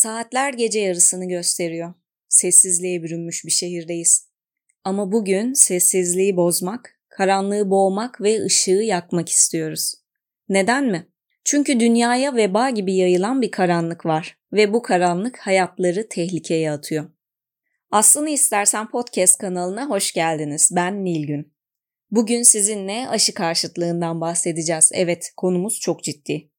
Saatler gece yarısını gösteriyor. Sessizliğe bürünmüş bir şehirdeyiz. Ama bugün sessizliği bozmak, karanlığı boğmak ve ışığı yakmak istiyoruz. Neden mi? Çünkü dünyaya veba gibi yayılan bir karanlık var ve bu karanlık hayatları tehlikeye atıyor. Aslını istersen podcast kanalına hoş geldiniz. Ben Nilgün. Bugün sizinle aşı karşıtlığından bahsedeceğiz. Evet, konumuz çok ciddi.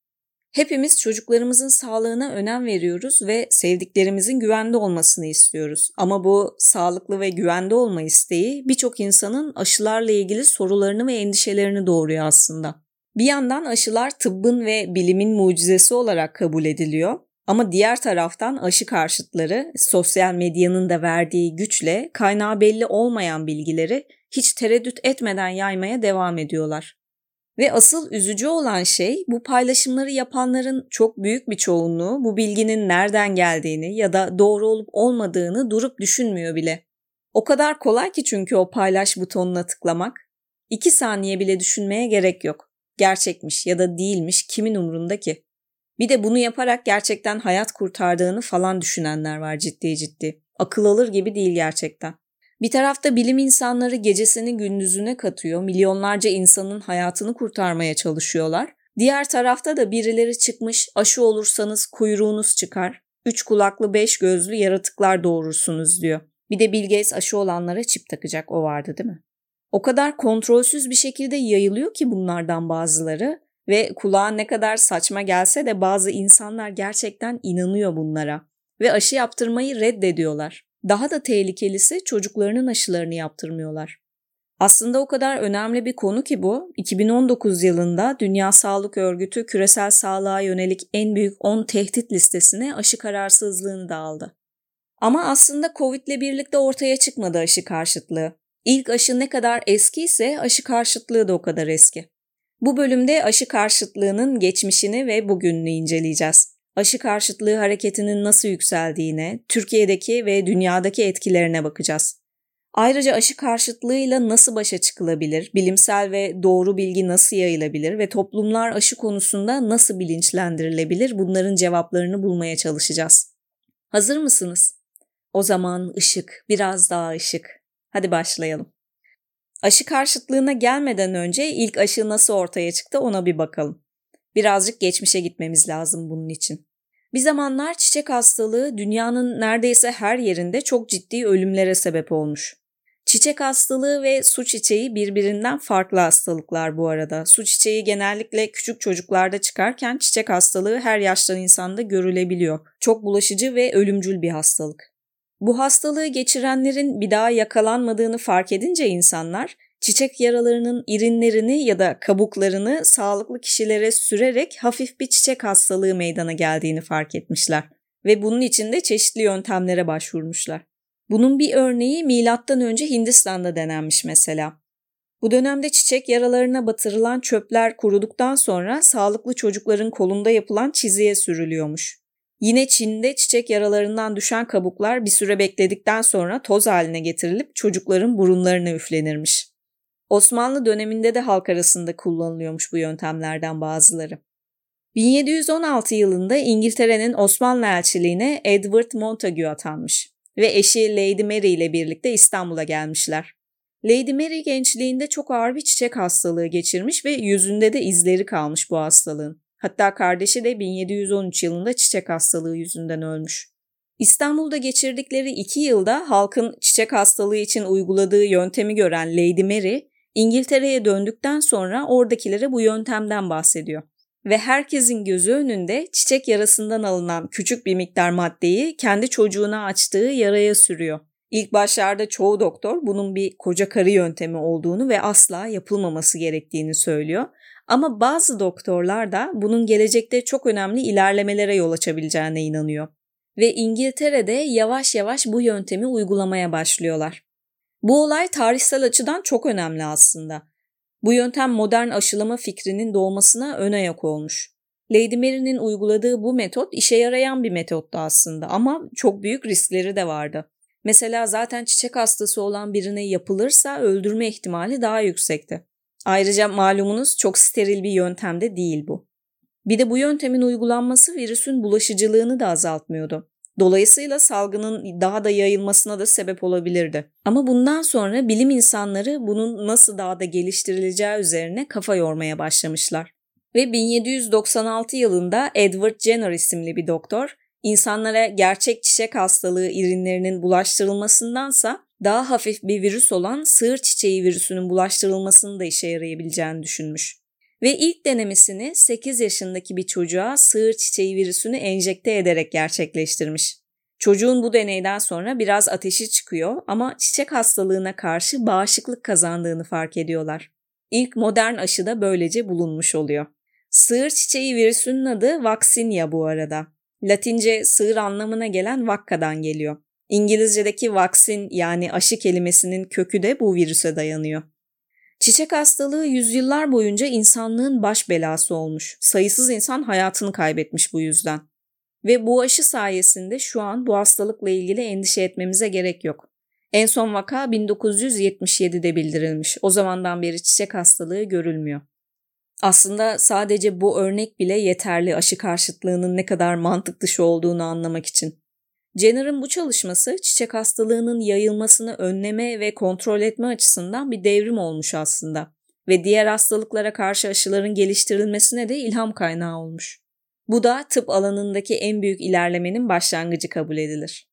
Hepimiz çocuklarımızın sağlığına önem veriyoruz ve sevdiklerimizin güvende olmasını istiyoruz. Ama bu sağlıklı ve güvende olma isteği birçok insanın aşılarla ilgili sorularını ve endişelerini doğuruyor aslında. Bir yandan aşılar tıbbın ve bilimin mucizesi olarak kabul ediliyor. Ama diğer taraftan aşı karşıtları sosyal medyanın da verdiği güçle kaynağı belli olmayan bilgileri hiç tereddüt etmeden yaymaya devam ediyorlar. Ve asıl üzücü olan şey bu paylaşımları yapanların çok büyük bir çoğunluğu bu bilginin nereden geldiğini ya da doğru olup olmadığını durup düşünmüyor bile. O kadar kolay ki çünkü o paylaş butonuna tıklamak. İki saniye bile düşünmeye gerek yok. Gerçekmiş ya da değilmiş kimin umrunda ki? Bir de bunu yaparak gerçekten hayat kurtardığını falan düşünenler var ciddi ciddi. Akıl alır gibi değil gerçekten. Bir tarafta bilim insanları gecesini gündüzüne katıyor, milyonlarca insanın hayatını kurtarmaya çalışıyorlar. Diğer tarafta da birileri çıkmış, aşı olursanız kuyruğunuz çıkar, üç kulaklı beş gözlü yaratıklar doğurursunuz diyor. Bir de Bill Gates aşı olanlara çip takacak o vardı değil mi? O kadar kontrolsüz bir şekilde yayılıyor ki bunlardan bazıları ve kulağa ne kadar saçma gelse de bazı insanlar gerçekten inanıyor bunlara ve aşı yaptırmayı reddediyorlar. Daha da tehlikelisi çocuklarının aşılarını yaptırmıyorlar. Aslında o kadar önemli bir konu ki bu. 2019 yılında Dünya Sağlık Örgütü küresel sağlığa yönelik en büyük 10 tehdit listesine aşı kararsızlığını da aldı. Ama aslında Covid ile birlikte ortaya çıkmadı aşı karşıtlığı. İlk aşı ne kadar eski ise aşı karşıtlığı da o kadar eski. Bu bölümde aşı karşıtlığının geçmişini ve bugününü inceleyeceğiz aşı karşıtlığı hareketinin nasıl yükseldiğine, Türkiye'deki ve dünyadaki etkilerine bakacağız. Ayrıca aşı karşıtlığıyla nasıl başa çıkılabilir, bilimsel ve doğru bilgi nasıl yayılabilir ve toplumlar aşı konusunda nasıl bilinçlendirilebilir bunların cevaplarını bulmaya çalışacağız. Hazır mısınız? O zaman ışık, biraz daha ışık. Hadi başlayalım. Aşı karşıtlığına gelmeden önce ilk aşı nasıl ortaya çıktı ona bir bakalım. Birazcık geçmişe gitmemiz lazım bunun için. Bir zamanlar çiçek hastalığı dünyanın neredeyse her yerinde çok ciddi ölümlere sebep olmuş. Çiçek hastalığı ve su çiçeği birbirinden farklı hastalıklar bu arada. Su çiçeği genellikle küçük çocuklarda çıkarken çiçek hastalığı her yaştan insanda görülebiliyor. Çok bulaşıcı ve ölümcül bir hastalık. Bu hastalığı geçirenlerin bir daha yakalanmadığını fark edince insanlar çiçek yaralarının irinlerini ya da kabuklarını sağlıklı kişilere sürerek hafif bir çiçek hastalığı meydana geldiğini fark etmişler ve bunun için de çeşitli yöntemlere başvurmuşlar. Bunun bir örneği milattan önce Hindistan'da denenmiş mesela. Bu dönemde çiçek yaralarına batırılan çöpler kuruduktan sonra sağlıklı çocukların kolunda yapılan çiziye sürülüyormuş. Yine Çin'de çiçek yaralarından düşen kabuklar bir süre bekledikten sonra toz haline getirilip çocukların burunlarına üflenirmiş. Osmanlı döneminde de halk arasında kullanılıyormuş bu yöntemlerden bazıları. 1716 yılında İngiltere'nin Osmanlı elçiliğine Edward Montagu atanmış ve eşi Lady Mary ile birlikte İstanbul'a gelmişler. Lady Mary gençliğinde çok ağır bir çiçek hastalığı geçirmiş ve yüzünde de izleri kalmış bu hastalığın. Hatta kardeşi de 1713 yılında çiçek hastalığı yüzünden ölmüş. İstanbul'da geçirdikleri iki yılda halkın çiçek hastalığı için uyguladığı yöntemi gören Lady Mary, İngiltere'ye döndükten sonra oradakilere bu yöntemden bahsediyor. Ve herkesin gözü önünde çiçek yarasından alınan küçük bir miktar maddeyi kendi çocuğuna açtığı yaraya sürüyor. İlk başlarda çoğu doktor bunun bir koca karı yöntemi olduğunu ve asla yapılmaması gerektiğini söylüyor. Ama bazı doktorlar da bunun gelecekte çok önemli ilerlemelere yol açabileceğine inanıyor. Ve İngiltere'de yavaş yavaş bu yöntemi uygulamaya başlıyorlar. Bu olay tarihsel açıdan çok önemli aslında. Bu yöntem modern aşılama fikrinin doğmasına ön ayak olmuş. Lady Mary'nin uyguladığı bu metot işe yarayan bir metottu aslında ama çok büyük riskleri de vardı. Mesela zaten çiçek hastası olan birine yapılırsa öldürme ihtimali daha yüksekti. Ayrıca malumunuz çok steril bir yöntem de değil bu. Bir de bu yöntemin uygulanması virüsün bulaşıcılığını da azaltmıyordu. Dolayısıyla salgının daha da yayılmasına da sebep olabilirdi. Ama bundan sonra bilim insanları bunun nasıl daha da geliştirileceği üzerine kafa yormaya başlamışlar. Ve 1796 yılında Edward Jenner isimli bir doktor, insanlara gerçek çiçek hastalığı irinlerinin bulaştırılmasındansa daha hafif bir virüs olan sığır çiçeği virüsünün bulaştırılmasının da işe yarayabileceğini düşünmüş. Ve ilk denemesini 8 yaşındaki bir çocuğa sığır çiçeği virüsünü enjekte ederek gerçekleştirmiş. Çocuğun bu deneyden sonra biraz ateşi çıkıyor ama çiçek hastalığına karşı bağışıklık kazandığını fark ediyorlar. İlk modern aşı da böylece bulunmuş oluyor. Sığır çiçeği virüsünün adı Vaksinia bu arada. Latince sığır anlamına gelen vakkadan geliyor. İngilizce'deki vaksin yani aşı kelimesinin kökü de bu virüse dayanıyor. Çiçek hastalığı yüzyıllar boyunca insanlığın baş belası olmuş. Sayısız insan hayatını kaybetmiş bu yüzden. Ve bu aşı sayesinde şu an bu hastalıkla ilgili endişe etmemize gerek yok. En son vaka 1977'de bildirilmiş. O zamandan beri çiçek hastalığı görülmüyor. Aslında sadece bu örnek bile yeterli aşı karşıtlığının ne kadar mantık dışı olduğunu anlamak için. Jenner'ın bu çalışması çiçek hastalığının yayılmasını önleme ve kontrol etme açısından bir devrim olmuş aslında ve diğer hastalıklara karşı aşıların geliştirilmesine de ilham kaynağı olmuş. Bu da tıp alanındaki en büyük ilerlemenin başlangıcı kabul edilir.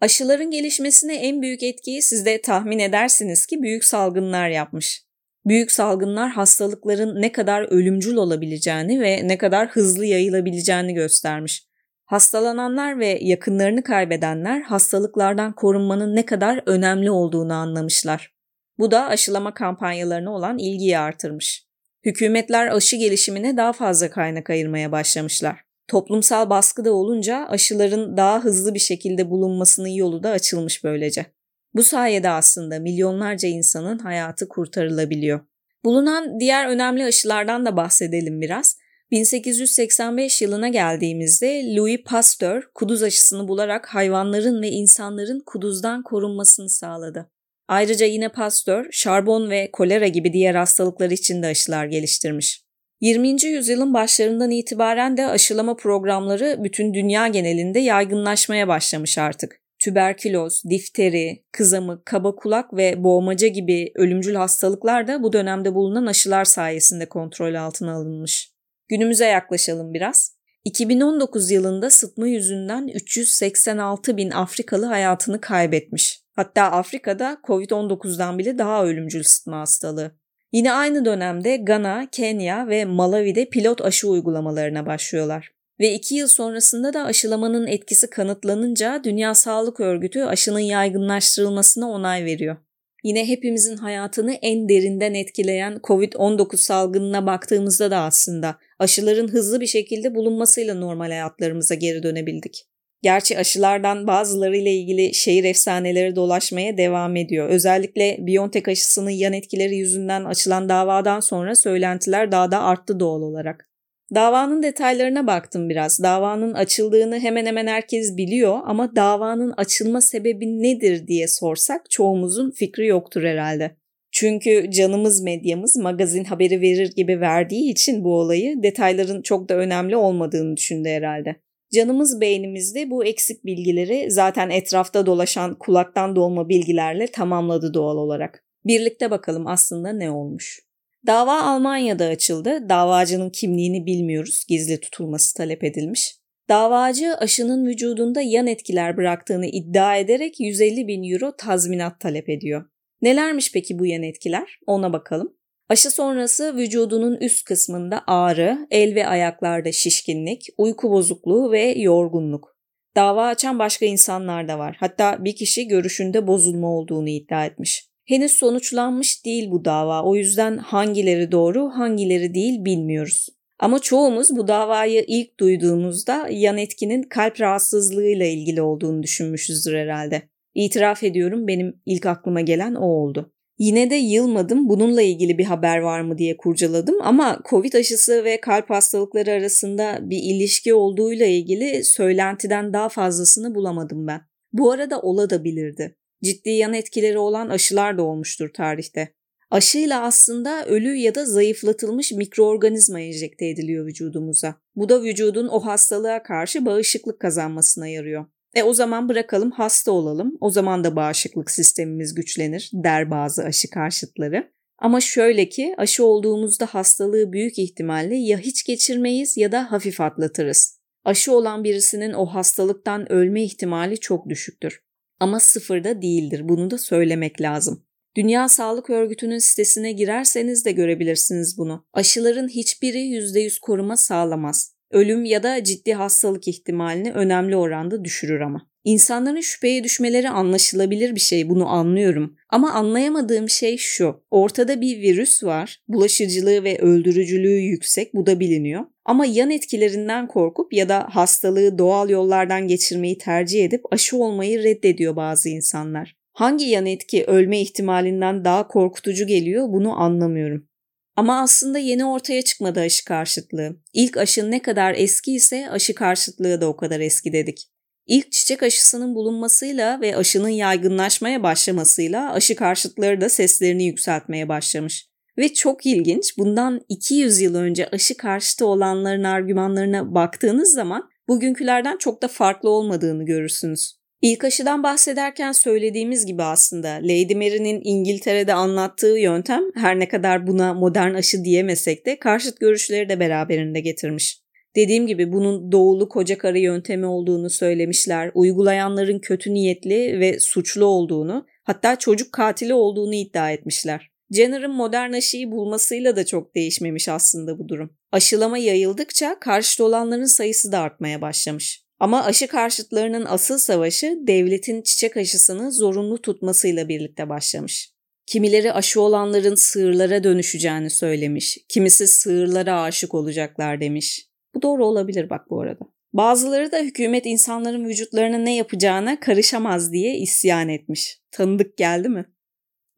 Aşıların gelişmesine en büyük etkiyi siz de tahmin edersiniz ki büyük salgınlar yapmış. Büyük salgınlar hastalıkların ne kadar ölümcül olabileceğini ve ne kadar hızlı yayılabileceğini göstermiş. Hastalananlar ve yakınlarını kaybedenler hastalıklardan korunmanın ne kadar önemli olduğunu anlamışlar. Bu da aşılama kampanyalarına olan ilgiyi artırmış. Hükümetler aşı gelişimine daha fazla kaynak ayırmaya başlamışlar. Toplumsal baskı da olunca aşıların daha hızlı bir şekilde bulunmasının yolu da açılmış böylece. Bu sayede aslında milyonlarca insanın hayatı kurtarılabiliyor. Bulunan diğer önemli aşılardan da bahsedelim biraz. 1885 yılına geldiğimizde Louis Pasteur kuduz aşısını bularak hayvanların ve insanların kuduzdan korunmasını sağladı. Ayrıca yine Pasteur, şarbon ve kolera gibi diğer hastalıklar için de aşılar geliştirmiş. 20. yüzyılın başlarından itibaren de aşılama programları bütün dünya genelinde yaygınlaşmaya başlamış artık. Tüberküloz, difteri, kızamık, kaba kulak ve boğmaca gibi ölümcül hastalıklar da bu dönemde bulunan aşılar sayesinde kontrol altına alınmış. Günümüze yaklaşalım biraz. 2019 yılında sıtma yüzünden 386 bin Afrikalı hayatını kaybetmiş. Hatta Afrika'da Covid-19'dan bile daha ölümcül sıtma hastalığı. Yine aynı dönemde Gana, Kenya ve Malawi'de pilot aşı uygulamalarına başlıyorlar. Ve iki yıl sonrasında da aşılamanın etkisi kanıtlanınca Dünya Sağlık Örgütü aşının yaygınlaştırılmasına onay veriyor. Yine hepimizin hayatını en derinden etkileyen COVID-19 salgınına baktığımızda da aslında aşıların hızlı bir şekilde bulunmasıyla normal hayatlarımıza geri dönebildik. Gerçi aşılardan bazılarıyla ilgili şehir efsaneleri dolaşmaya devam ediyor. Özellikle Biontech aşısının yan etkileri yüzünden açılan davadan sonra söylentiler daha da arttı doğal olarak. Davanın detaylarına baktım biraz. Davanın açıldığını hemen hemen herkes biliyor ama davanın açılma sebebi nedir diye sorsak çoğumuzun fikri yoktur herhalde. Çünkü canımız medyamız magazin haberi verir gibi verdiği için bu olayı detayların çok da önemli olmadığını düşündü herhalde. Canımız beynimizde bu eksik bilgileri zaten etrafta dolaşan kulaktan dolma bilgilerle tamamladı doğal olarak. Birlikte bakalım aslında ne olmuş. Dava Almanya'da açıldı. Davacının kimliğini bilmiyoruz. Gizli tutulması talep edilmiş. Davacı aşının vücudunda yan etkiler bıraktığını iddia ederek 150 bin euro tazminat talep ediyor. Nelermiş peki bu yan etkiler? Ona bakalım. Aşı sonrası vücudunun üst kısmında ağrı, el ve ayaklarda şişkinlik, uyku bozukluğu ve yorgunluk. Dava açan başka insanlar da var. Hatta bir kişi görüşünde bozulma olduğunu iddia etmiş. Henüz sonuçlanmış değil bu dava. O yüzden hangileri doğru, hangileri değil bilmiyoruz. Ama çoğumuz bu davayı ilk duyduğumuzda yan etkinin kalp rahatsızlığıyla ilgili olduğunu düşünmüşüzdür herhalde. İtiraf ediyorum benim ilk aklıma gelen o oldu. Yine de yılmadım bununla ilgili bir haber var mı diye kurcaladım ama Covid aşısı ve kalp hastalıkları arasında bir ilişki olduğuyla ilgili söylentiden daha fazlasını bulamadım ben. Bu arada ola da bilirdi ciddi yan etkileri olan aşılar da olmuştur tarihte. Aşıyla aslında ölü ya da zayıflatılmış mikroorganizma enjekte ediliyor vücudumuza. Bu da vücudun o hastalığa karşı bağışıklık kazanmasına yarıyor. E o zaman bırakalım hasta olalım. O zaman da bağışıklık sistemimiz güçlenir der bazı aşı karşıtları. Ama şöyle ki aşı olduğumuzda hastalığı büyük ihtimalle ya hiç geçirmeyiz ya da hafif atlatırız. Aşı olan birisinin o hastalıktan ölme ihtimali çok düşüktür. Ama sıfırda değildir. Bunu da söylemek lazım. Dünya Sağlık Örgütü'nün sitesine girerseniz de görebilirsiniz bunu. Aşıların hiçbiri %100 koruma sağlamaz. Ölüm ya da ciddi hastalık ihtimalini önemli oranda düşürür ama. İnsanların şüpheye düşmeleri anlaşılabilir bir şey bunu anlıyorum. Ama anlayamadığım şey şu. Ortada bir virüs var. Bulaşıcılığı ve öldürücülüğü yüksek bu da biliniyor. Ama yan etkilerinden korkup ya da hastalığı doğal yollardan geçirmeyi tercih edip aşı olmayı reddediyor bazı insanlar. Hangi yan etki ölme ihtimalinden daha korkutucu geliyor bunu anlamıyorum. Ama aslında yeni ortaya çıkmadı aşı karşıtlığı. İlk aşı ne kadar eski ise aşı karşıtlığı da o kadar eski dedik. İlk çiçek aşısının bulunmasıyla ve aşının yaygınlaşmaya başlamasıyla aşı karşıtları da seslerini yükseltmeye başlamış. Ve çok ilginç bundan 200 yıl önce aşı karşıtı olanların argümanlarına baktığınız zaman bugünkülerden çok da farklı olmadığını görürsünüz. İlk aşıdan bahsederken söylediğimiz gibi aslında Lady Mary'nin İngiltere'de anlattığı yöntem her ne kadar buna modern aşı diyemesek de karşıt görüşleri de beraberinde getirmiş. Dediğim gibi bunun doğulu koca karı yöntemi olduğunu söylemişler. Uygulayanların kötü niyetli ve suçlu olduğunu, hatta çocuk katili olduğunu iddia etmişler. Jenner'ın modern aşıyı bulmasıyla da çok değişmemiş aslında bu durum. Aşılama yayıldıkça karşıt olanların sayısı da artmaya başlamış. Ama aşı karşıtlarının asıl savaşı devletin çiçek aşısını zorunlu tutmasıyla birlikte başlamış. Kimileri aşı olanların sığırlara dönüşeceğini söylemiş, kimisi sığırlara aşık olacaklar demiş. Bu doğru olabilir bak bu arada. Bazıları da hükümet insanların vücutlarına ne yapacağına karışamaz diye isyan etmiş. Tanıdık geldi mi?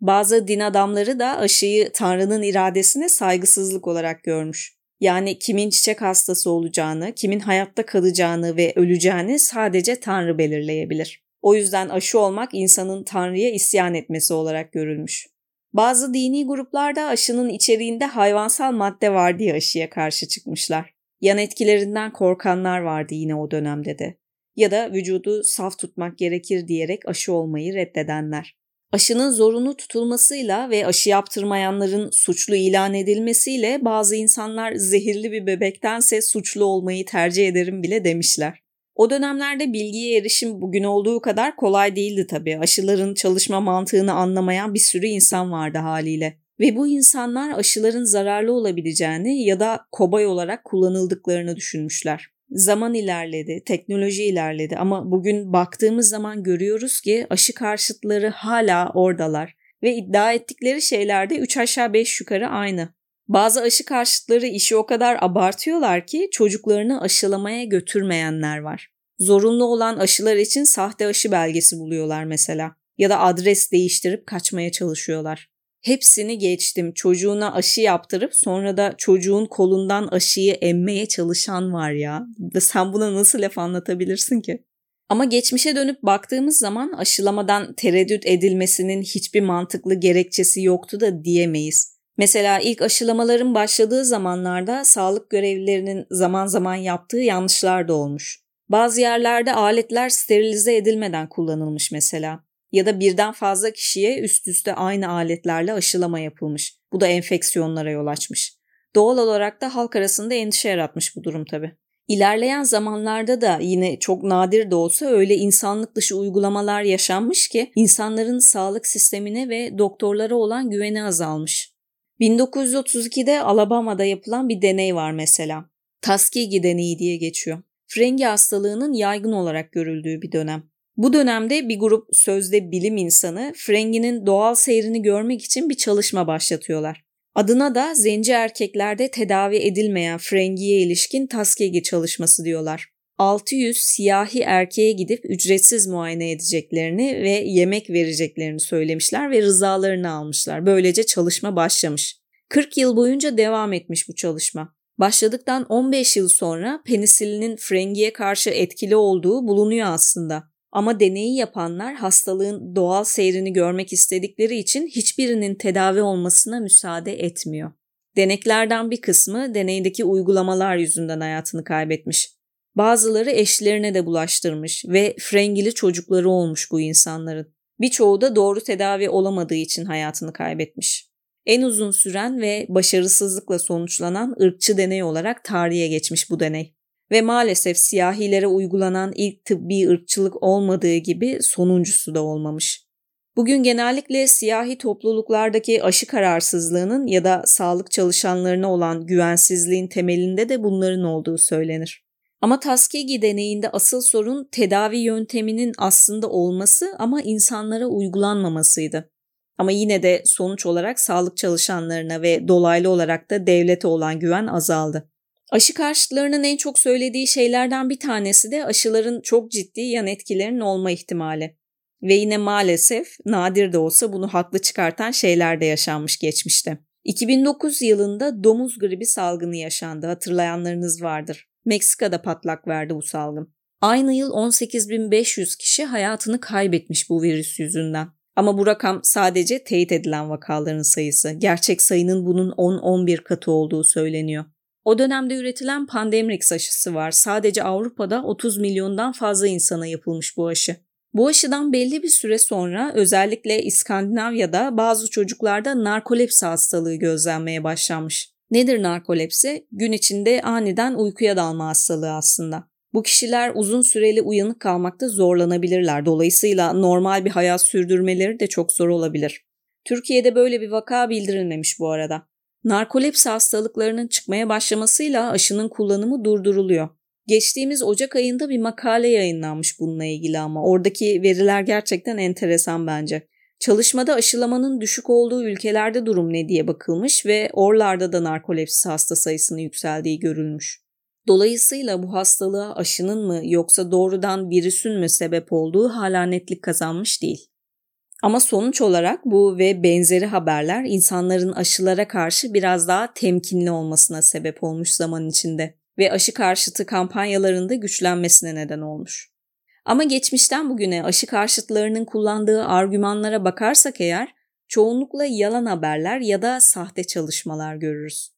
Bazı din adamları da aşıyı Tanrı'nın iradesine saygısızlık olarak görmüş. Yani kimin çiçek hastası olacağını, kimin hayatta kalacağını ve öleceğini sadece Tanrı belirleyebilir. O yüzden aşı olmak insanın Tanrı'ya isyan etmesi olarak görülmüş. Bazı dini gruplarda aşının içeriğinde hayvansal madde var diye aşıya karşı çıkmışlar. Yan etkilerinden korkanlar vardı yine o dönemde de. Ya da vücudu saf tutmak gerekir diyerek aşı olmayı reddedenler. Aşının zorunlu tutulmasıyla ve aşı yaptırmayanların suçlu ilan edilmesiyle bazı insanlar zehirli bir bebektense suçlu olmayı tercih ederim bile demişler. O dönemlerde bilgiye erişim bugün olduğu kadar kolay değildi tabii. Aşıların çalışma mantığını anlamayan bir sürü insan vardı haliyle. Ve bu insanlar aşıların zararlı olabileceğini ya da kobay olarak kullanıldıklarını düşünmüşler. Zaman ilerledi, teknoloji ilerledi ama bugün baktığımız zaman görüyoruz ki aşı karşıtları hala oradalar ve iddia ettikleri şeylerde 3 aşağı 5 yukarı aynı. Bazı aşı karşıtları işi o kadar abartıyorlar ki çocuklarını aşılamaya götürmeyenler var. Zorunlu olan aşılar için sahte aşı belgesi buluyorlar mesela ya da adres değiştirip kaçmaya çalışıyorlar. Hepsini geçtim. Çocuğuna aşı yaptırıp sonra da çocuğun kolundan aşıyı emmeye çalışan var ya. Sen buna nasıl laf anlatabilirsin ki? Ama geçmişe dönüp baktığımız zaman aşılamadan tereddüt edilmesinin hiçbir mantıklı gerekçesi yoktu da diyemeyiz. Mesela ilk aşılamaların başladığı zamanlarda sağlık görevlilerinin zaman zaman yaptığı yanlışlar da olmuş. Bazı yerlerde aletler sterilize edilmeden kullanılmış mesela ya da birden fazla kişiye üst üste aynı aletlerle aşılama yapılmış. Bu da enfeksiyonlara yol açmış. Doğal olarak da halk arasında endişe yaratmış bu durum tabi. İlerleyen zamanlarda da yine çok nadir de olsa öyle insanlık dışı uygulamalar yaşanmış ki insanların sağlık sistemine ve doktorlara olan güveni azalmış. 1932'de Alabama'da yapılan bir deney var mesela. Tuskegee deneyi diye geçiyor. Frengi hastalığının yaygın olarak görüldüğü bir dönem. Bu dönemde bir grup sözde bilim insanı Frengi'nin doğal seyrini görmek için bir çalışma başlatıyorlar. Adına da zenci erkeklerde tedavi edilmeyen Frengi'ye ilişkin Tuskegee çalışması diyorlar. 600 siyahi erkeğe gidip ücretsiz muayene edeceklerini ve yemek vereceklerini söylemişler ve rızalarını almışlar. Böylece çalışma başlamış. 40 yıl boyunca devam etmiş bu çalışma. Başladıktan 15 yıl sonra penisilinin Frengi'ye karşı etkili olduğu bulunuyor aslında. Ama deneyi yapanlar hastalığın doğal seyrini görmek istedikleri için hiçbirinin tedavi olmasına müsaade etmiyor. Deneklerden bir kısmı deneydeki uygulamalar yüzünden hayatını kaybetmiş. Bazıları eşlerine de bulaştırmış ve frengili çocukları olmuş bu insanların. Birçoğu da doğru tedavi olamadığı için hayatını kaybetmiş. En uzun süren ve başarısızlıkla sonuçlanan ırkçı deney olarak tarihe geçmiş bu deney. Ve maalesef siyahilere uygulanan ilk tıbbi ırkçılık olmadığı gibi sonuncusu da olmamış. Bugün genellikle siyahi topluluklardaki aşı kararsızlığının ya da sağlık çalışanlarına olan güvensizliğin temelinde de bunların olduğu söylenir. Ama Tuskegee deneyinde asıl sorun tedavi yönteminin aslında olması ama insanlara uygulanmamasıydı. Ama yine de sonuç olarak sağlık çalışanlarına ve dolaylı olarak da devlete olan güven azaldı. Aşı karşıtlarının en çok söylediği şeylerden bir tanesi de aşıların çok ciddi yan etkilerinin olma ihtimali. Ve yine maalesef nadir de olsa bunu haklı çıkartan şeyler de yaşanmış geçmişte. 2009 yılında domuz gribi salgını yaşandı hatırlayanlarınız vardır. Meksika'da patlak verdi bu salgın. Aynı yıl 18.500 kişi hayatını kaybetmiş bu virüs yüzünden. Ama bu rakam sadece teyit edilen vakaların sayısı. Gerçek sayının bunun 10-11 katı olduğu söyleniyor. O dönemde üretilen Pandemrix aşısı var. Sadece Avrupa'da 30 milyondan fazla insana yapılmış bu aşı. Bu aşıdan belli bir süre sonra özellikle İskandinavya'da bazı çocuklarda narkolepsi hastalığı gözlenmeye başlanmış. Nedir narkolepsi? Gün içinde aniden uykuya dalma hastalığı aslında. Bu kişiler uzun süreli uyanık kalmakta zorlanabilirler. Dolayısıyla normal bir hayat sürdürmeleri de çok zor olabilir. Türkiye'de böyle bir vaka bildirilmemiş bu arada. Narkolepsi hastalıklarının çıkmaya başlamasıyla aşının kullanımı durduruluyor. Geçtiğimiz Ocak ayında bir makale yayınlanmış bununla ilgili ama oradaki veriler gerçekten enteresan bence. Çalışmada aşılamanın düşük olduğu ülkelerde durum ne diye bakılmış ve oralarda da narkolepsi hasta sayısının yükseldiği görülmüş. Dolayısıyla bu hastalığa aşının mı yoksa doğrudan virüsün mü sebep olduğu hala netlik kazanmış değil. Ama sonuç olarak bu ve benzeri haberler insanların aşılara karşı biraz daha temkinli olmasına sebep olmuş zaman içinde ve aşı karşıtı kampanyalarında güçlenmesine neden olmuş. Ama geçmişten bugüne aşı karşıtlarının kullandığı argümanlara bakarsak eğer çoğunlukla yalan haberler ya da sahte çalışmalar görürüz.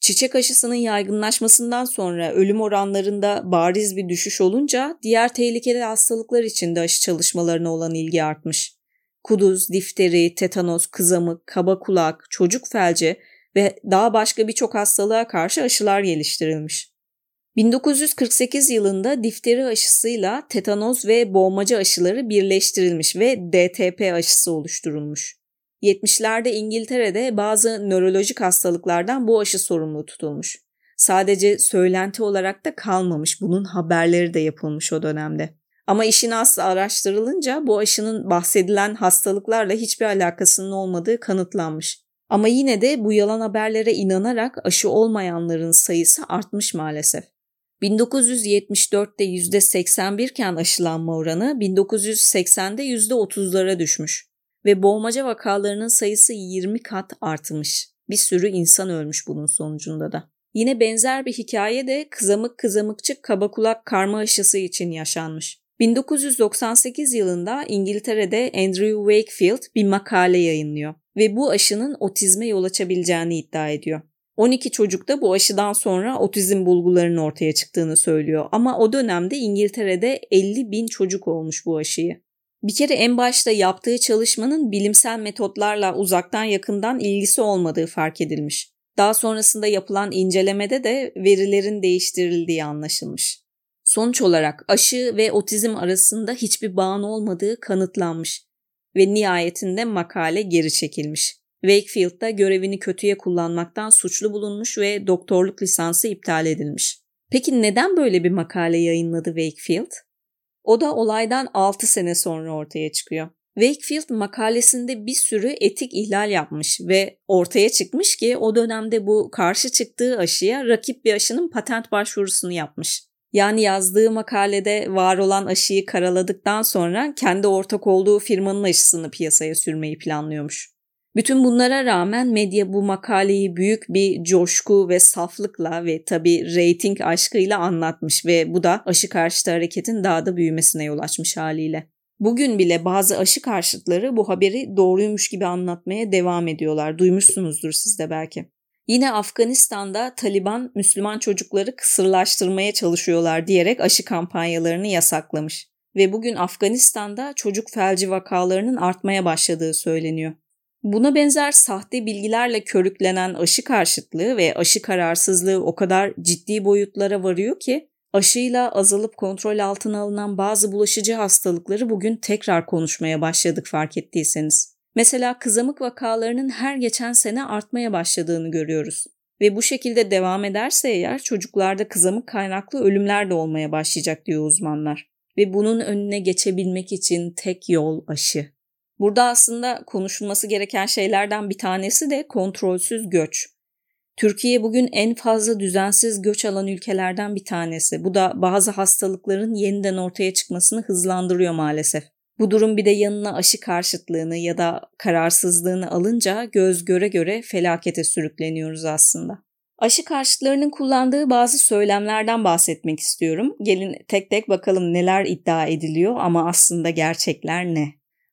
Çiçek aşısının yaygınlaşmasından sonra ölüm oranlarında bariz bir düşüş olunca diğer tehlikeli hastalıklar için de aşı çalışmalarına olan ilgi artmış. Kuduz, difteri, tetanos, kızamık, kaba kulak, çocuk felci ve daha başka birçok hastalığa karşı aşılar geliştirilmiş. 1948 yılında difteri aşısıyla tetanoz ve boğmaca aşıları birleştirilmiş ve DTP aşısı oluşturulmuş. 70'lerde İngiltere'de bazı nörolojik hastalıklardan bu aşı sorumlu tutulmuş. Sadece söylenti olarak da kalmamış, bunun haberleri de yapılmış o dönemde. Ama işin aslı araştırılınca bu aşının bahsedilen hastalıklarla hiçbir alakasının olmadığı kanıtlanmış. Ama yine de bu yalan haberlere inanarak aşı olmayanların sayısı artmış maalesef. 1974'te %81 iken aşılanma oranı 1980'de %30'lara düşmüş ve boğmaca vakalarının sayısı 20 kat artmış. Bir sürü insan ölmüş bunun sonucunda da. Yine benzer bir hikaye de kızamık kızamıkçık kaba kulak karma aşısı için yaşanmış. 1998 yılında İngiltere'de Andrew Wakefield bir makale yayınlıyor ve bu aşının otizme yol açabileceğini iddia ediyor. 12 çocuk da bu aşıdan sonra otizm bulgularının ortaya çıktığını söylüyor. Ama o dönemde İngiltere'de 50 bin çocuk olmuş bu aşıyı. Bir kere en başta yaptığı çalışmanın bilimsel metotlarla uzaktan yakından ilgisi olmadığı fark edilmiş. Daha sonrasında yapılan incelemede de verilerin değiştirildiği anlaşılmış. Sonuç olarak aşı ve otizm arasında hiçbir bağın olmadığı kanıtlanmış ve nihayetinde makale geri çekilmiş. Wakefield'da görevini kötüye kullanmaktan suçlu bulunmuş ve doktorluk lisansı iptal edilmiş. Peki neden böyle bir makale yayınladı Wakefield? O da olaydan 6 sene sonra ortaya çıkıyor. Wakefield makalesinde bir sürü etik ihlal yapmış ve ortaya çıkmış ki o dönemde bu karşı çıktığı aşıya rakip bir aşının patent başvurusunu yapmış. Yani yazdığı makalede var olan aşıyı karaladıktan sonra kendi ortak olduğu firmanın aşısını piyasaya sürmeyi planlıyormuş. Bütün bunlara rağmen medya bu makaleyi büyük bir coşku ve saflıkla ve tabii reyting aşkıyla anlatmış ve bu da aşı karşıtı hareketin daha da büyümesine yol açmış haliyle. Bugün bile bazı aşı karşıtları bu haberi doğruymuş gibi anlatmaya devam ediyorlar. Duymuşsunuzdur siz de belki. Yine Afganistan'da Taliban Müslüman çocukları kısırlaştırmaya çalışıyorlar diyerek aşı kampanyalarını yasaklamış. Ve bugün Afganistan'da çocuk felci vakalarının artmaya başladığı söyleniyor. Buna benzer sahte bilgilerle körüklenen aşı karşıtlığı ve aşı kararsızlığı o kadar ciddi boyutlara varıyor ki aşıyla azalıp kontrol altına alınan bazı bulaşıcı hastalıkları bugün tekrar konuşmaya başladık fark ettiyseniz. Mesela kızamık vakalarının her geçen sene artmaya başladığını görüyoruz. Ve bu şekilde devam ederse eğer çocuklarda kızamık kaynaklı ölümler de olmaya başlayacak diyor uzmanlar. Ve bunun önüne geçebilmek için tek yol aşı. Burada aslında konuşulması gereken şeylerden bir tanesi de kontrolsüz göç. Türkiye bugün en fazla düzensiz göç alan ülkelerden bir tanesi. Bu da bazı hastalıkların yeniden ortaya çıkmasını hızlandırıyor maalesef. Bu durum bir de yanına aşı karşıtlığını ya da kararsızlığını alınca göz göre göre felakete sürükleniyoruz aslında. Aşı karşıtlarının kullandığı bazı söylemlerden bahsetmek istiyorum. Gelin tek tek bakalım neler iddia ediliyor ama aslında gerçekler ne?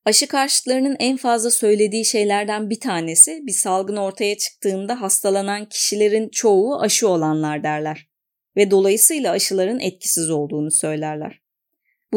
Aşı karşıtlarının en fazla söylediği şeylerden bir tanesi bir salgın ortaya çıktığında hastalanan kişilerin çoğu aşı olanlar derler ve dolayısıyla aşıların etkisiz olduğunu söylerler.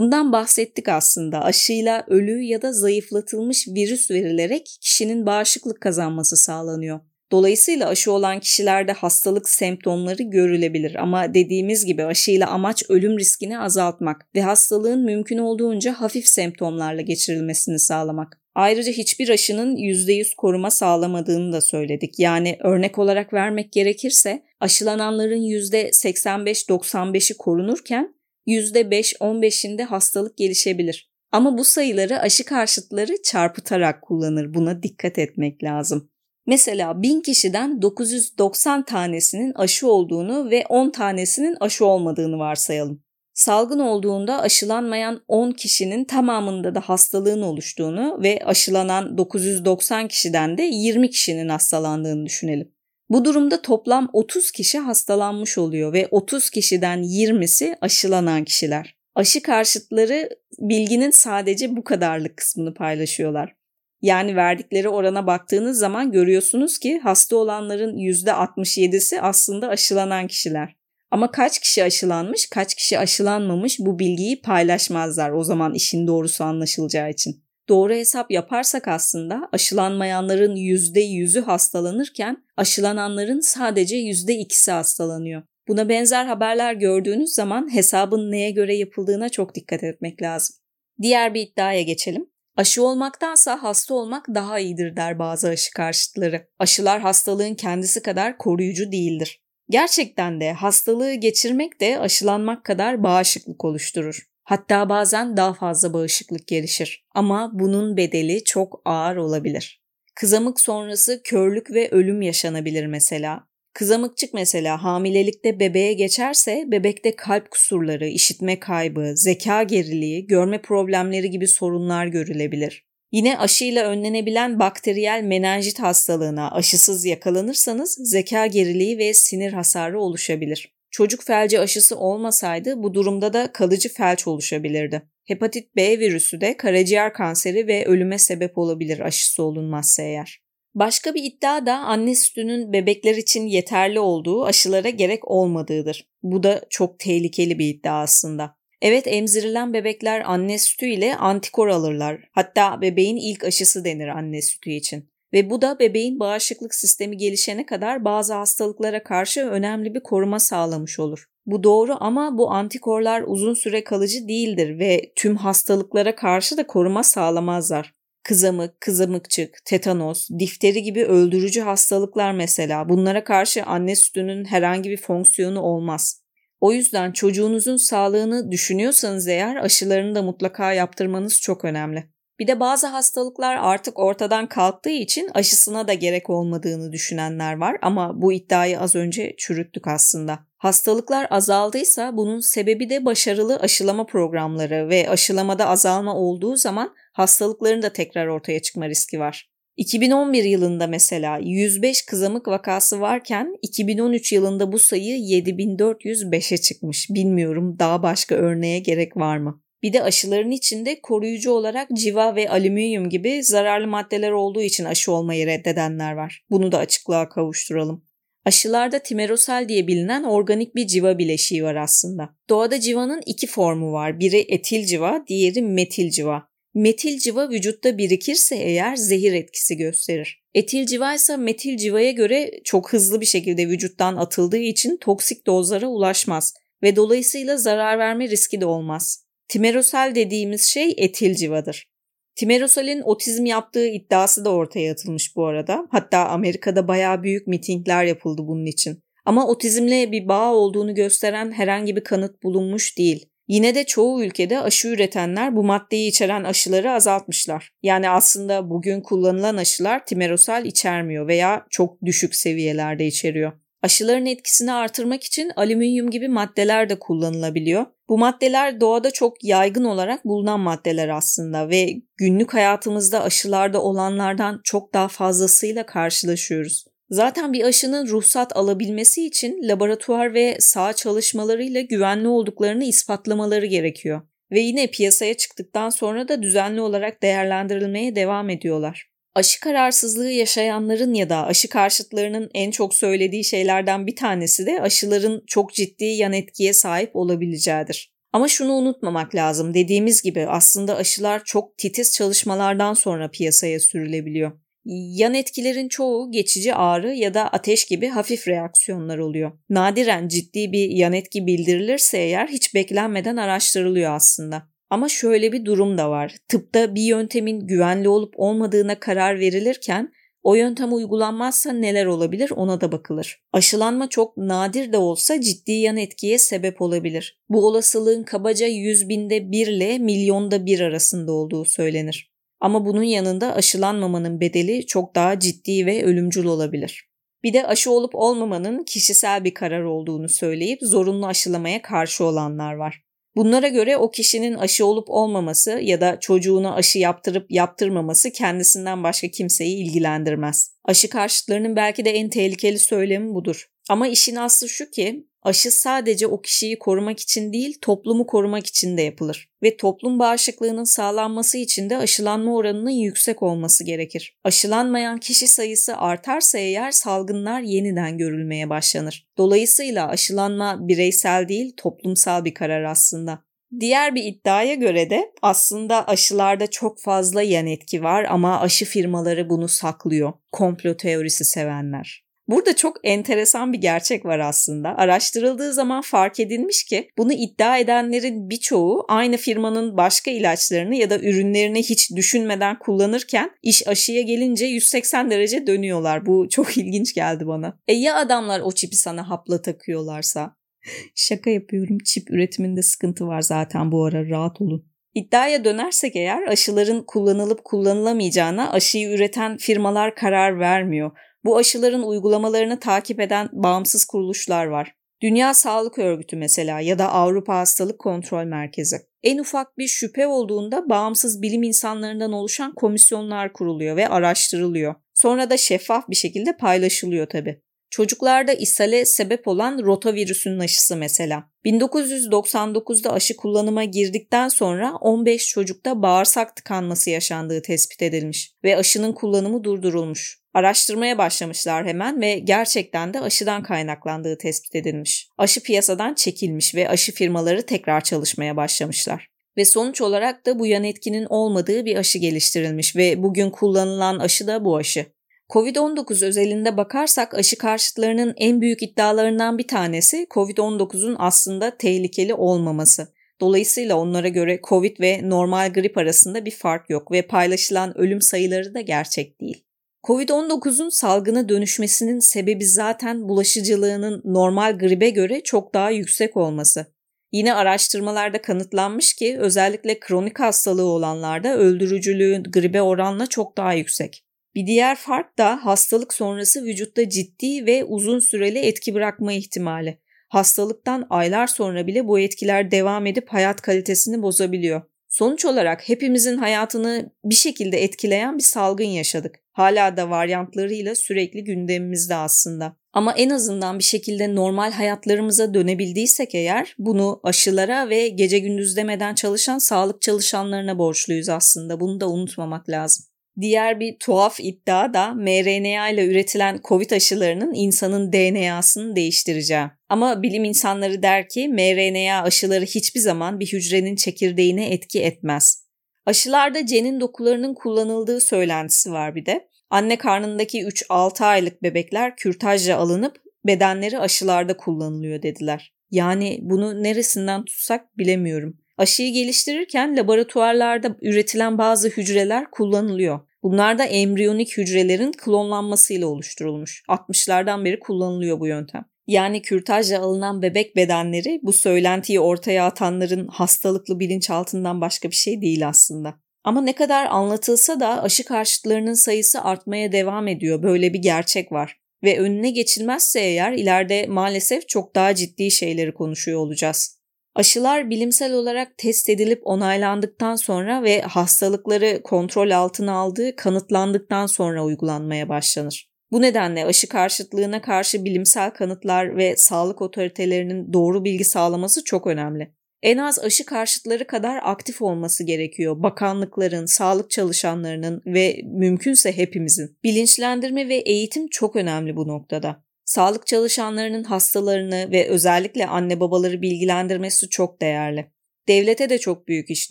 Bundan bahsettik aslında. Aşıyla ölü ya da zayıflatılmış virüs verilerek kişinin bağışıklık kazanması sağlanıyor. Dolayısıyla aşı olan kişilerde hastalık semptomları görülebilir ama dediğimiz gibi aşıyla amaç ölüm riskini azaltmak ve hastalığın mümkün olduğunca hafif semptomlarla geçirilmesini sağlamak. Ayrıca hiçbir aşının %100 koruma sağlamadığını da söyledik. Yani örnek olarak vermek gerekirse aşılananların %85-95'i korunurken %5-15'inde hastalık gelişebilir. Ama bu sayıları aşı karşıtları çarpıtarak kullanır. Buna dikkat etmek lazım. Mesela 1000 kişiden 990 tanesinin aşı olduğunu ve 10 tanesinin aşı olmadığını varsayalım. Salgın olduğunda aşılanmayan 10 kişinin tamamında da hastalığın oluştuğunu ve aşılanan 990 kişiden de 20 kişinin hastalandığını düşünelim. Bu durumda toplam 30 kişi hastalanmış oluyor ve 30 kişiden 20'si aşılanan kişiler. Aşı karşıtları bilginin sadece bu kadarlık kısmını paylaşıyorlar. Yani verdikleri orana baktığınız zaman görüyorsunuz ki hasta olanların %67'si aslında aşılanan kişiler. Ama kaç kişi aşılanmış, kaç kişi aşılanmamış bu bilgiyi paylaşmazlar o zaman işin doğrusu anlaşılacağı için. Doğru hesap yaparsak aslında aşılanmayanların %100'ü hastalanırken aşılananların sadece %2'si hastalanıyor. Buna benzer haberler gördüğünüz zaman hesabın neye göre yapıldığına çok dikkat etmek lazım. Diğer bir iddiaya geçelim. Aşı olmaktansa hasta olmak daha iyidir der bazı aşı karşıtları. Aşılar hastalığın kendisi kadar koruyucu değildir. Gerçekten de hastalığı geçirmek de aşılanmak kadar bağışıklık oluşturur. Hatta bazen daha fazla bağışıklık gelişir. Ama bunun bedeli çok ağır olabilir. Kızamık sonrası körlük ve ölüm yaşanabilir mesela. Kızamıkçık mesela hamilelikte bebeğe geçerse bebekte kalp kusurları, işitme kaybı, zeka geriliği, görme problemleri gibi sorunlar görülebilir. Yine aşıyla önlenebilen bakteriyel menenjit hastalığına aşısız yakalanırsanız zeka geriliği ve sinir hasarı oluşabilir. Çocuk felci aşısı olmasaydı bu durumda da kalıcı felç oluşabilirdi. Hepatit B virüsü de karaciğer kanseri ve ölüme sebep olabilir aşısı olunmazsa eğer. Başka bir iddia da anne sütünün bebekler için yeterli olduğu aşılara gerek olmadığıdır. Bu da çok tehlikeli bir iddia aslında. Evet emzirilen bebekler anne sütü ile antikor alırlar. Hatta bebeğin ilk aşısı denir anne sütü için. Ve bu da bebeğin bağışıklık sistemi gelişene kadar bazı hastalıklara karşı önemli bir koruma sağlamış olur. Bu doğru ama bu antikorlar uzun süre kalıcı değildir ve tüm hastalıklara karşı da koruma sağlamazlar. Kızamık, kızamıkçık, tetanos, difteri gibi öldürücü hastalıklar mesela bunlara karşı anne sütünün herhangi bir fonksiyonu olmaz. O yüzden çocuğunuzun sağlığını düşünüyorsanız eğer aşılarını da mutlaka yaptırmanız çok önemli. Bir de bazı hastalıklar artık ortadan kalktığı için aşısına da gerek olmadığını düşünenler var ama bu iddiayı az önce çürüttük aslında. Hastalıklar azaldıysa bunun sebebi de başarılı aşılama programları ve aşılamada azalma olduğu zaman hastalıkların da tekrar ortaya çıkma riski var. 2011 yılında mesela 105 kızamık vakası varken 2013 yılında bu sayı 7405'e çıkmış. Bilmiyorum daha başka örneğe gerek var mı? Bir de aşıların içinde koruyucu olarak civa ve alüminyum gibi zararlı maddeler olduğu için aşı olmayı reddedenler var. Bunu da açıklığa kavuşturalım. Aşılarda timerosal diye bilinen organik bir civa bileşiği var aslında. Doğada civanın iki formu var. Biri etil civa, diğeri metil civa. Metil civa vücutta birikirse eğer zehir etkisi gösterir. Etil civa ise metil civaya göre çok hızlı bir şekilde vücuttan atıldığı için toksik dozlara ulaşmaz ve dolayısıyla zarar verme riski de olmaz. Timerosal dediğimiz şey etil civadır. Timerosal'in otizm yaptığı iddiası da ortaya atılmış bu arada. Hatta Amerika'da bayağı büyük mitingler yapıldı bunun için. Ama otizmle bir bağ olduğunu gösteren herhangi bir kanıt bulunmuş değil. Yine de çoğu ülkede aşı üretenler bu maddeyi içeren aşıları azaltmışlar. Yani aslında bugün kullanılan aşılar timerosal içermiyor veya çok düşük seviyelerde içeriyor. Aşıların etkisini artırmak için alüminyum gibi maddeler de kullanılabiliyor. Bu maddeler doğada çok yaygın olarak bulunan maddeler aslında ve günlük hayatımızda aşılarda olanlardan çok daha fazlasıyla karşılaşıyoruz. Zaten bir aşının ruhsat alabilmesi için laboratuvar ve saha çalışmalarıyla güvenli olduklarını ispatlamaları gerekiyor. Ve yine piyasaya çıktıktan sonra da düzenli olarak değerlendirilmeye devam ediyorlar. Aşı kararsızlığı yaşayanların ya da aşı karşıtlarının en çok söylediği şeylerden bir tanesi de aşıların çok ciddi yan etkiye sahip olabileceğidir. Ama şunu unutmamak lazım. Dediğimiz gibi aslında aşılar çok titiz çalışmalardan sonra piyasaya sürülebiliyor. Yan etkilerin çoğu geçici ağrı ya da ateş gibi hafif reaksiyonlar oluyor. Nadiren ciddi bir yan etki bildirilirse eğer hiç beklenmeden araştırılıyor aslında. Ama şöyle bir durum da var. Tıpta bir yöntemin güvenli olup olmadığına karar verilirken o yöntem uygulanmazsa neler olabilir ona da bakılır. Aşılanma çok nadir de olsa ciddi yan etkiye sebep olabilir. Bu olasılığın kabaca 100 binde 1 ile milyonda 1 arasında olduğu söylenir. Ama bunun yanında aşılanmamanın bedeli çok daha ciddi ve ölümcül olabilir. Bir de aşı olup olmamanın kişisel bir karar olduğunu söyleyip zorunlu aşılamaya karşı olanlar var. Bunlara göre o kişinin aşı olup olmaması ya da çocuğuna aşı yaptırıp yaptırmaması kendisinden başka kimseyi ilgilendirmez. Aşı karşıtlarının belki de en tehlikeli söylemi budur. Ama işin aslı şu ki aşı sadece o kişiyi korumak için değil toplumu korumak için de yapılır. Ve toplum bağışıklığının sağlanması için de aşılanma oranının yüksek olması gerekir. Aşılanmayan kişi sayısı artarsa eğer salgınlar yeniden görülmeye başlanır. Dolayısıyla aşılanma bireysel değil toplumsal bir karar aslında. Diğer bir iddiaya göre de aslında aşılarda çok fazla yan etki var ama aşı firmaları bunu saklıyor. Komplo teorisi sevenler. Burada çok enteresan bir gerçek var aslında. Araştırıldığı zaman fark edilmiş ki bunu iddia edenlerin birçoğu aynı firmanın başka ilaçlarını ya da ürünlerini hiç düşünmeden kullanırken iş aşıya gelince 180 derece dönüyorlar. Bu çok ilginç geldi bana. E ya adamlar o çipi sana hapla takıyorlarsa? Şaka yapıyorum. Çip üretiminde sıkıntı var zaten bu ara rahat olun. İddiaya dönersek eğer aşıların kullanılıp kullanılamayacağına aşıyı üreten firmalar karar vermiyor. Bu aşıların uygulamalarını takip eden bağımsız kuruluşlar var. Dünya Sağlık Örgütü mesela ya da Avrupa Hastalık Kontrol Merkezi. En ufak bir şüphe olduğunda bağımsız bilim insanlarından oluşan komisyonlar kuruluyor ve araştırılıyor. Sonra da şeffaf bir şekilde paylaşılıyor tabi. Çocuklarda ishale sebep olan rotavirüsünün aşısı mesela. 1999'da aşı kullanıma girdikten sonra 15 çocukta bağırsak tıkanması yaşandığı tespit edilmiş ve aşının kullanımı durdurulmuş. Araştırmaya başlamışlar hemen ve gerçekten de aşıdan kaynaklandığı tespit edilmiş. Aşı piyasadan çekilmiş ve aşı firmaları tekrar çalışmaya başlamışlar. Ve sonuç olarak da bu yan etkinin olmadığı bir aşı geliştirilmiş ve bugün kullanılan aşı da bu aşı. Covid-19 özelinde bakarsak aşı karşıtlarının en büyük iddialarından bir tanesi Covid-19'un aslında tehlikeli olmaması. Dolayısıyla onlara göre Covid ve normal grip arasında bir fark yok ve paylaşılan ölüm sayıları da gerçek değil. Covid-19'un salgına dönüşmesinin sebebi zaten bulaşıcılığının normal gribe göre çok daha yüksek olması. Yine araştırmalarda kanıtlanmış ki özellikle kronik hastalığı olanlarda öldürücülüğün gribe oranla çok daha yüksek. Bir diğer fark da hastalık sonrası vücutta ciddi ve uzun süreli etki bırakma ihtimali. Hastalıktan aylar sonra bile bu etkiler devam edip hayat kalitesini bozabiliyor. Sonuç olarak hepimizin hayatını bir şekilde etkileyen bir salgın yaşadık. Hala da varyantlarıyla sürekli gündemimizde aslında. Ama en azından bir şekilde normal hayatlarımıza dönebildiysek eğer bunu aşılara ve gece gündüz demeden çalışan sağlık çalışanlarına borçluyuz aslında. Bunu da unutmamak lazım. Diğer bir tuhaf iddia da mRNA ile üretilen COVID aşılarının insanın DNA'sını değiştireceği. Ama bilim insanları der ki mRNA aşıları hiçbir zaman bir hücrenin çekirdeğine etki etmez. Aşılarda cenin dokularının kullanıldığı söylentisi var bir de. Anne karnındaki 3-6 aylık bebekler kürtajla alınıp bedenleri aşılarda kullanılıyor dediler. Yani bunu neresinden tutsak bilemiyorum. Aşıyı geliştirirken laboratuvarlarda üretilen bazı hücreler kullanılıyor. Bunlar da embriyonik hücrelerin klonlanmasıyla oluşturulmuş. 60'lardan beri kullanılıyor bu yöntem. Yani kürtajla alınan bebek bedenleri bu söylentiyi ortaya atanların hastalıklı bilinçaltından başka bir şey değil aslında. Ama ne kadar anlatılsa da aşı karşıtlarının sayısı artmaya devam ediyor. Böyle bir gerçek var. Ve önüne geçilmezse eğer ileride maalesef çok daha ciddi şeyleri konuşuyor olacağız. Aşılar bilimsel olarak test edilip onaylandıktan sonra ve hastalıkları kontrol altına aldığı kanıtlandıktan sonra uygulanmaya başlanır. Bu nedenle aşı karşıtlığına karşı bilimsel kanıtlar ve sağlık otoritelerinin doğru bilgi sağlaması çok önemli. En az aşı karşıtları kadar aktif olması gerekiyor bakanlıkların, sağlık çalışanlarının ve mümkünse hepimizin. Bilinçlendirme ve eğitim çok önemli bu noktada. Sağlık çalışanlarının hastalarını ve özellikle anne babaları bilgilendirmesi çok değerli. Devlete de çok büyük iş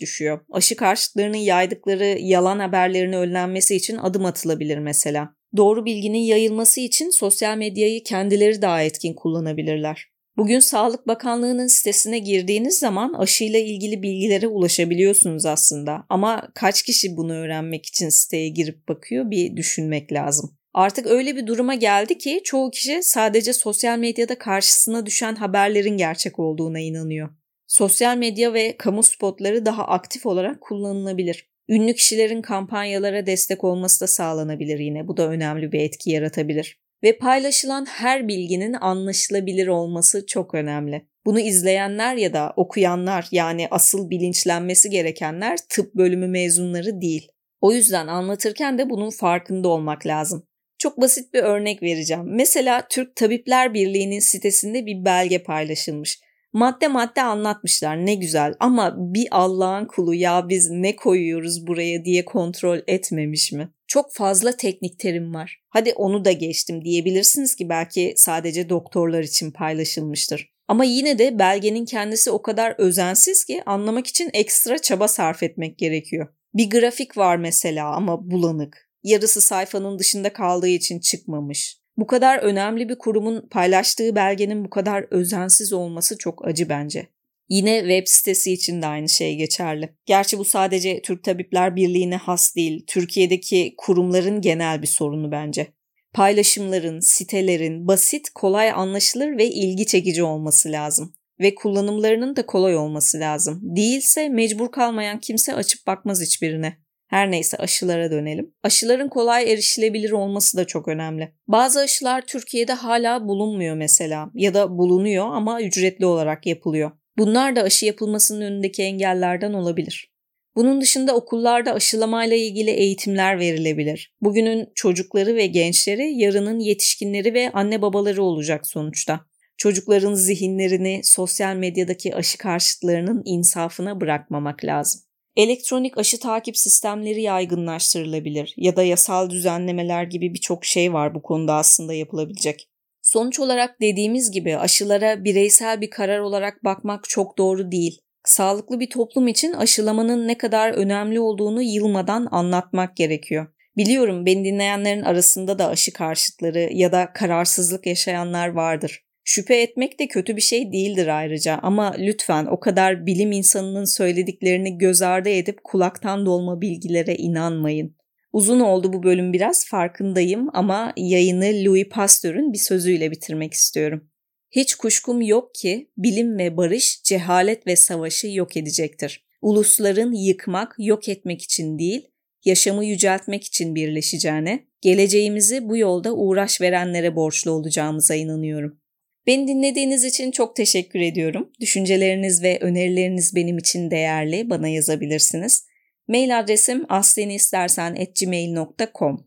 düşüyor. Aşı karşıtlarının yaydıkları yalan haberlerin önlenmesi için adım atılabilir mesela. Doğru bilginin yayılması için sosyal medyayı kendileri daha etkin kullanabilirler. Bugün Sağlık Bakanlığı'nın sitesine girdiğiniz zaman aşıyla ilgili bilgilere ulaşabiliyorsunuz aslında. Ama kaç kişi bunu öğrenmek için siteye girip bakıyor bir düşünmek lazım. Artık öyle bir duruma geldi ki çoğu kişi sadece sosyal medyada karşısına düşen haberlerin gerçek olduğuna inanıyor. Sosyal medya ve kamu spotları daha aktif olarak kullanılabilir. Ünlü kişilerin kampanyalara destek olması da sağlanabilir yine. Bu da önemli bir etki yaratabilir. Ve paylaşılan her bilginin anlaşılabilir olması çok önemli. Bunu izleyenler ya da okuyanlar yani asıl bilinçlenmesi gerekenler tıp bölümü mezunları değil. O yüzden anlatırken de bunun farkında olmak lazım. Çok basit bir örnek vereceğim. Mesela Türk Tabipler Birliği'nin sitesinde bir belge paylaşılmış. Madde madde anlatmışlar ne güzel ama bir Allah'ın kulu ya biz ne koyuyoruz buraya diye kontrol etmemiş mi? Çok fazla teknik terim var. Hadi onu da geçtim diyebilirsiniz ki belki sadece doktorlar için paylaşılmıştır. Ama yine de belgenin kendisi o kadar özensiz ki anlamak için ekstra çaba sarf etmek gerekiyor. Bir grafik var mesela ama bulanık yarısı sayfanın dışında kaldığı için çıkmamış. Bu kadar önemli bir kurumun paylaştığı belgenin bu kadar özensiz olması çok acı bence. Yine web sitesi için de aynı şey geçerli. Gerçi bu sadece Türk Tabipler Birliği'ne has değil, Türkiye'deki kurumların genel bir sorunu bence. Paylaşımların, sitelerin basit, kolay anlaşılır ve ilgi çekici olması lazım. Ve kullanımlarının da kolay olması lazım. Değilse mecbur kalmayan kimse açıp bakmaz hiçbirine. Her neyse aşılara dönelim. Aşıların kolay erişilebilir olması da çok önemli. Bazı aşılar Türkiye'de hala bulunmuyor mesela ya da bulunuyor ama ücretli olarak yapılıyor. Bunlar da aşı yapılmasının önündeki engellerden olabilir. Bunun dışında okullarda aşılamayla ilgili eğitimler verilebilir. Bugünün çocukları ve gençleri yarının yetişkinleri ve anne babaları olacak sonuçta. Çocukların zihinlerini sosyal medyadaki aşı karşıtlarının insafına bırakmamak lazım. Elektronik aşı takip sistemleri yaygınlaştırılabilir ya da yasal düzenlemeler gibi birçok şey var bu konuda aslında yapılabilecek. Sonuç olarak dediğimiz gibi aşılara bireysel bir karar olarak bakmak çok doğru değil. Sağlıklı bir toplum için aşılamanın ne kadar önemli olduğunu yılmadan anlatmak gerekiyor. Biliyorum beni dinleyenlerin arasında da aşı karşıtları ya da kararsızlık yaşayanlar vardır. Şüphe etmek de kötü bir şey değildir ayrıca ama lütfen o kadar bilim insanının söylediklerini göz ardı edip kulaktan dolma bilgilere inanmayın. Uzun oldu bu bölüm biraz farkındayım ama yayını Louis Pasteur'ün bir sözüyle bitirmek istiyorum. Hiç kuşkum yok ki bilim ve barış cehalet ve savaşı yok edecektir. Ulusların yıkmak, yok etmek için değil, yaşamı yüceltmek için birleşeceğine, geleceğimizi bu yolda uğraş verenlere borçlu olacağımıza inanıyorum. Beni dinlediğiniz için çok teşekkür ediyorum. Düşünceleriniz ve önerileriniz benim için değerli. Bana yazabilirsiniz. Mail adresim aslenistersen.gmail.com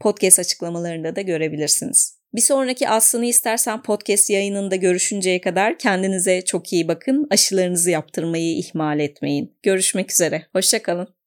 Podcast açıklamalarında da görebilirsiniz. Bir sonraki Aslını istersen podcast yayınında görüşünceye kadar kendinize çok iyi bakın. Aşılarınızı yaptırmayı ihmal etmeyin. Görüşmek üzere. Hoşçakalın.